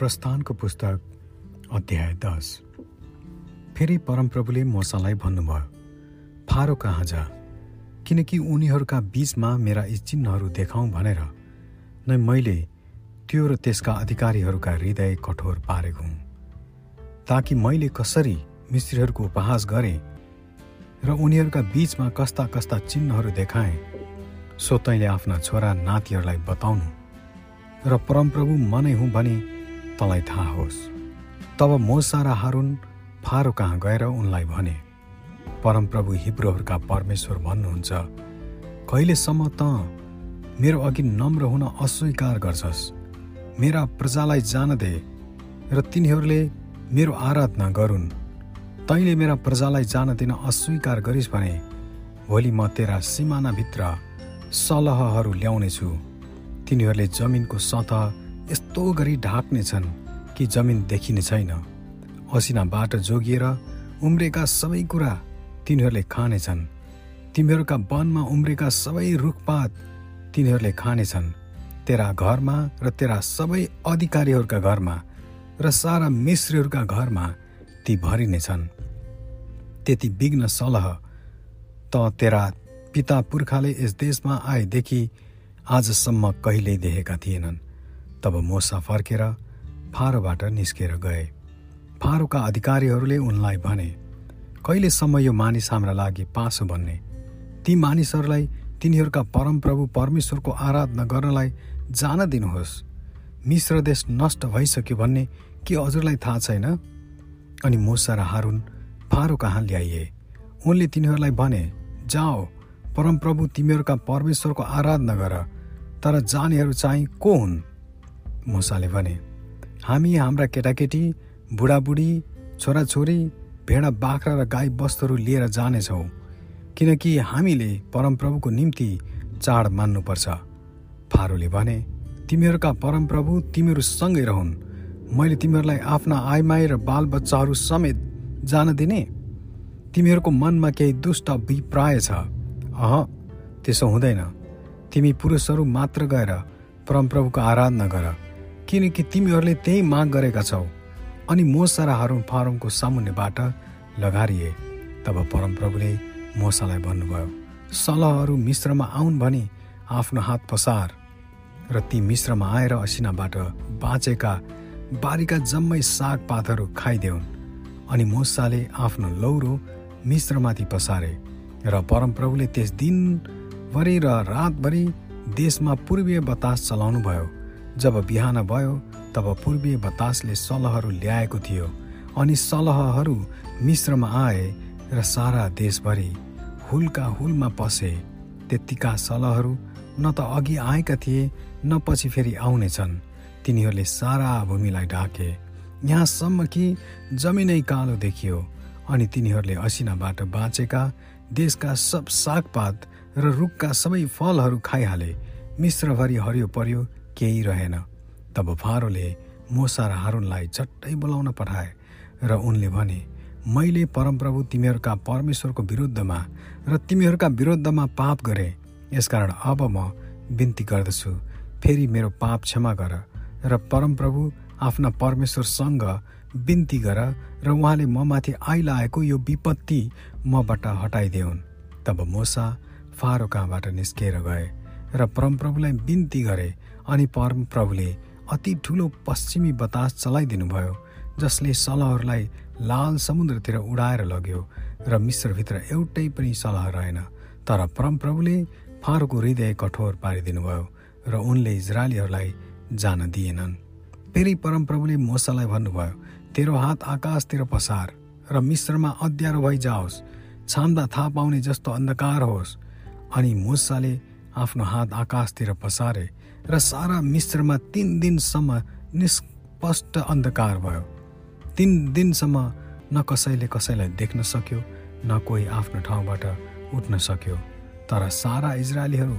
प्रस्थानको पुस्तक अध्याय दस। फेरि परमप्रभुले मोसालाई भन्नुभयो फारो कहाँ जा? किनकि उनीहरूका बीचमा मेरा यी चिन्हहरू देखाउँ भनेर नै मैले त्यो र त्यसका अधिकारीहरूका हृदय कठोर पारेको हुँ। ताकि मैले कसरी मिस्त्रीहरूको उपहास गरेँ र उनीहरूका बीचमा कस्ता कस्ता चिन्हहरू देखाएँ सो तैँले आफ्ना छोरा नातिहरूलाई बताउनु। र परमप्रभु मनै हुँ भने तँलाई थाहा होस्। तब मोसा र हारुन फारो कहाँ गएर उनलाई भने परमप्रभु हिब्रोहरूका परमेश्वर भन्नुहुन्छ कहिलेसम्म त मेरो अघि नम्र हुन अस्वीकार गर्छस्? मेरा प्रजालाई जान दे र तिनीहरूले मेरो आराधना गरून्। तैँले मेरा प्रजालाई जान दिन अस्वीकार गरिस् भने भोलि म तेरा सिमानाभित्र सलहहरू ल्याउनेछु। तिनीहरूले जमिनको सतह यस्तो गरी ढाक्नेछन् कि जमिन देखिने छैन। असिनाबाट जोगिएर उम्रेका सबै कुरा तिनीहरूले खानेछन्। तिमीहरूका वनमा उम्रेका सबै रुखपात तिनीहरूले खानेछन्। तेरा घरमा र तेरा सबै अधिकारीहरूका घरमा र सारा मिश्रीहरूका घरमा ती भरिनेछन्। त्यति विघ्न सलह त तेरा पिता पुर्खाले यस देशमा आएदेखि आजसम्म कहिल्यै देखेका थिएनन्। तब मोसा फर्केर फारोबाट निस्केर गए। फारोका अधिकारीहरूले उनलाई भने कहिलेसम्म यो मानिस हाम्रा लागि पासो बन्ने? ती मानिसहरूलाई तिनीहरूका परमप्रभु परमेश्वरको आराधना गर्नलाई जान दिनुहोस्। मिश्र देश नष्ट भइसक्यो भन्ने के हजुरलाई थाहा छैन? अनि मोसा र हारुन फारो कहाँ ल्याइए। उनले तिनीहरूलाई भने जाओ परमप्रभु तिमीहरूका परमेश्वरको आराधना गर तर जानेहरू चाहिँ को हुन्? मुसाले भने हामी हाम्रा केटाकेटी बुढाबुढी छोराछोरी भेडा बाख्रा र गाई वस्तुहरू लिएर जानेछौँ किनकि हामीले परमप्रभुको निम्ति चाड मान्नुपर्छ। फारोले भने तिमीहरूका परमप्रभु तिमीहरूसँगै रहन्। मैले तिमीहरूलाई आफ्ना आइमाई र बालबच्चाहरू समेत जान दिने। तिमीहरूको मनमा केही दुष्ट अभिप्राय छ। अह त्यसो हुँदैन। तिमी पुरुषहरू मात्र गएर परमप्रभुको आराधना गर। किनकि तिमीहरूले त्यही माग गरेका छौ अनि मोसा र हारुन सामुन्नेबाट लगारिए तब परमप्रभुले मोसालाई भन्नुभयो सलहहरू मिश्रमा आउन् भने आफ्नो हात पसार र ती मिश्रमा आएर असिनाबाट बाँचेका बारीका जम्मै सागपातहरू खाइदेऊन् अनि मोसाले आफ्नो लौरो मिश्रमाथि पसारे र परमप्रभुले त्यस दिनभरि र रातभरि देशमा पूर्वीय बतास चलाउनु भयो जब बिहान भयो तब पूर्वीय बतासले सलहहरू ल्याएको थियो अनि सलहहरू मिश्रमा आए र सारा देशभरि हुलका हुलमा पसे। त्यत्तिका सलहहरू न त अघि आएका थिए न पछि फेरि आउनेछन्। तिनीहरूले सारा भूमिलाई ढाके। यहाँसम्म कि जमिनै कालो देखियो अनि तिनीहरूले असिनाबाट बाँचेका देशका सब सागपात र रुखका सबै फलहरू खाइहाले। मिश्रभरि हरियो पर्यो केही रहेन। तब फारोले मोसा र हारुनलाई झट्टै बोलाउन पठाए र उनले भने मैले परमप्रभु तिमीहरूका परमेश्वरको विरुद्धमा र तिमीहरूका विरुद्धमा पाप गरे। यसकारण अब म बिन्ती गर्दछु। फेरि मेरो पाप क्षमा गर र परमप्रभु आफ्ना परमेश्वरसँग बिन्ती गर र उहाँले ममाथि आइलाएको यो विपत्ति मबाट हटाइदेऊन् तब मोसा फारो कहाँबाट निस्किएर गए। र परमप्रभुलाई बिन्ती गरे अनि परमप्रभुले अति ठुलो पश्चिमी बतास चलाइदिनु भयो जसले सलहहरूलाई लाल समुद्रतिर उडाएर लग्यो र मिश्रभित्र एउटै पनि सलह रहेन। तर परमप्रभुले फारोको हृदय कठोर पारिदिनु भयो र उनले इजरायलीहरूलाई जान दिएनन्। फेरि परमप्रभुले मोसालाई भन्नुभयो तेरो हात आकाशतिर पसार र मिश्रमा अध्यारो भइजाओस् छाम्दा थाहा पाउने जस्तो अन्धकार होस्। अनि मुसाले आफ्नो हात आकाशतिर पसारे र सारा मिश्रमा तिन दिनसम्म निष्पष्ट अन्धकार भयो। तिन दिनसम्म न कसैले कसैलाई देख्न सक्यो न कोही आफ्नो ठाउँबाट उठ्न सक्यो। तर सारा इजरायलीहरू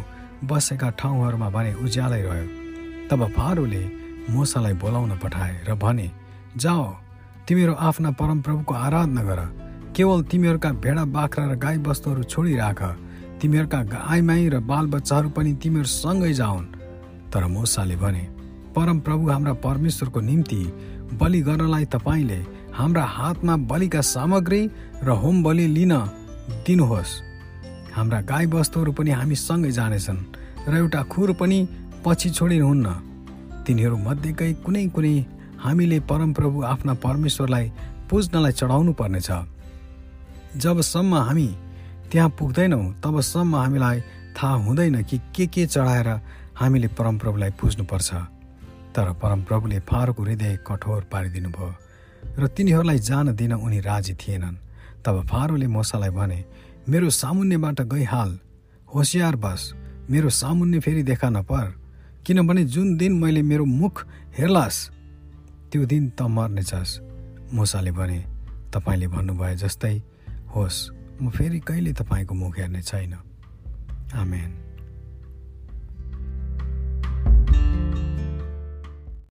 बसेका ठाउँहरूमा भने उज्यालै रह्यो। तब फारोले मोसालाई बोलाउन पठाए र भने जाओ तिमीहरू आफ्ना परमप्रभुको आराधना गर। केवल तिमीहरूका भेडा बाख्रा र गाई बस्तुहरू छोडिराख। तिमीहरूका आइमाई र बालबच्चाहरू पनि तिमीहरूसँगै जाउन्। तर मोसाले भने परम प्रभु हाम्रा परमेश्वरको निम्ति बलि गर्नलाई तपाईँले हाम्रा हातमा बलिका सामग्री र होम बलि लिन दिनुहोस्। हाम्रा गाई वस्तुहरू पनि हामीसँगै जानेछन् र एउटा खुर पनि पछि छोडिनुहुन्न। तिनीहरू मध्येकै कुनै कुनै हामीले परमप्रभु आफ्ना परमेश्वरलाई पुज्नलाई चढाउनु पर्नेछ। जबसम्म हामी त्यहाँ पुग्दैनौँ। तबसम्म हामीलाई थाहा हुँदैन कि के के चढाएर हामीले परमप्रभुलाई पुज्नुपर्छ। तर परमप्रभुले फारोको हृदय कठोर पारिदिनु भयो र तिनीहरूलाई जान दिन उनी राजी थिएनन्। तब फारोले मोसालाई भने मेरो सामुन्यबाट गइहाल होसियार बस। मेरो सामुन्य फेरि देखा नपर किनभने जुन दिन मैले मेरो मुख हेर्लास् त्यो दिन त मर्नेछस्। मुसाले भने तपाईँले भन्नुभयो जस्तै होस्। म फेरि कहिले तपाईँको मुख हेर्ने छैन? आमेन।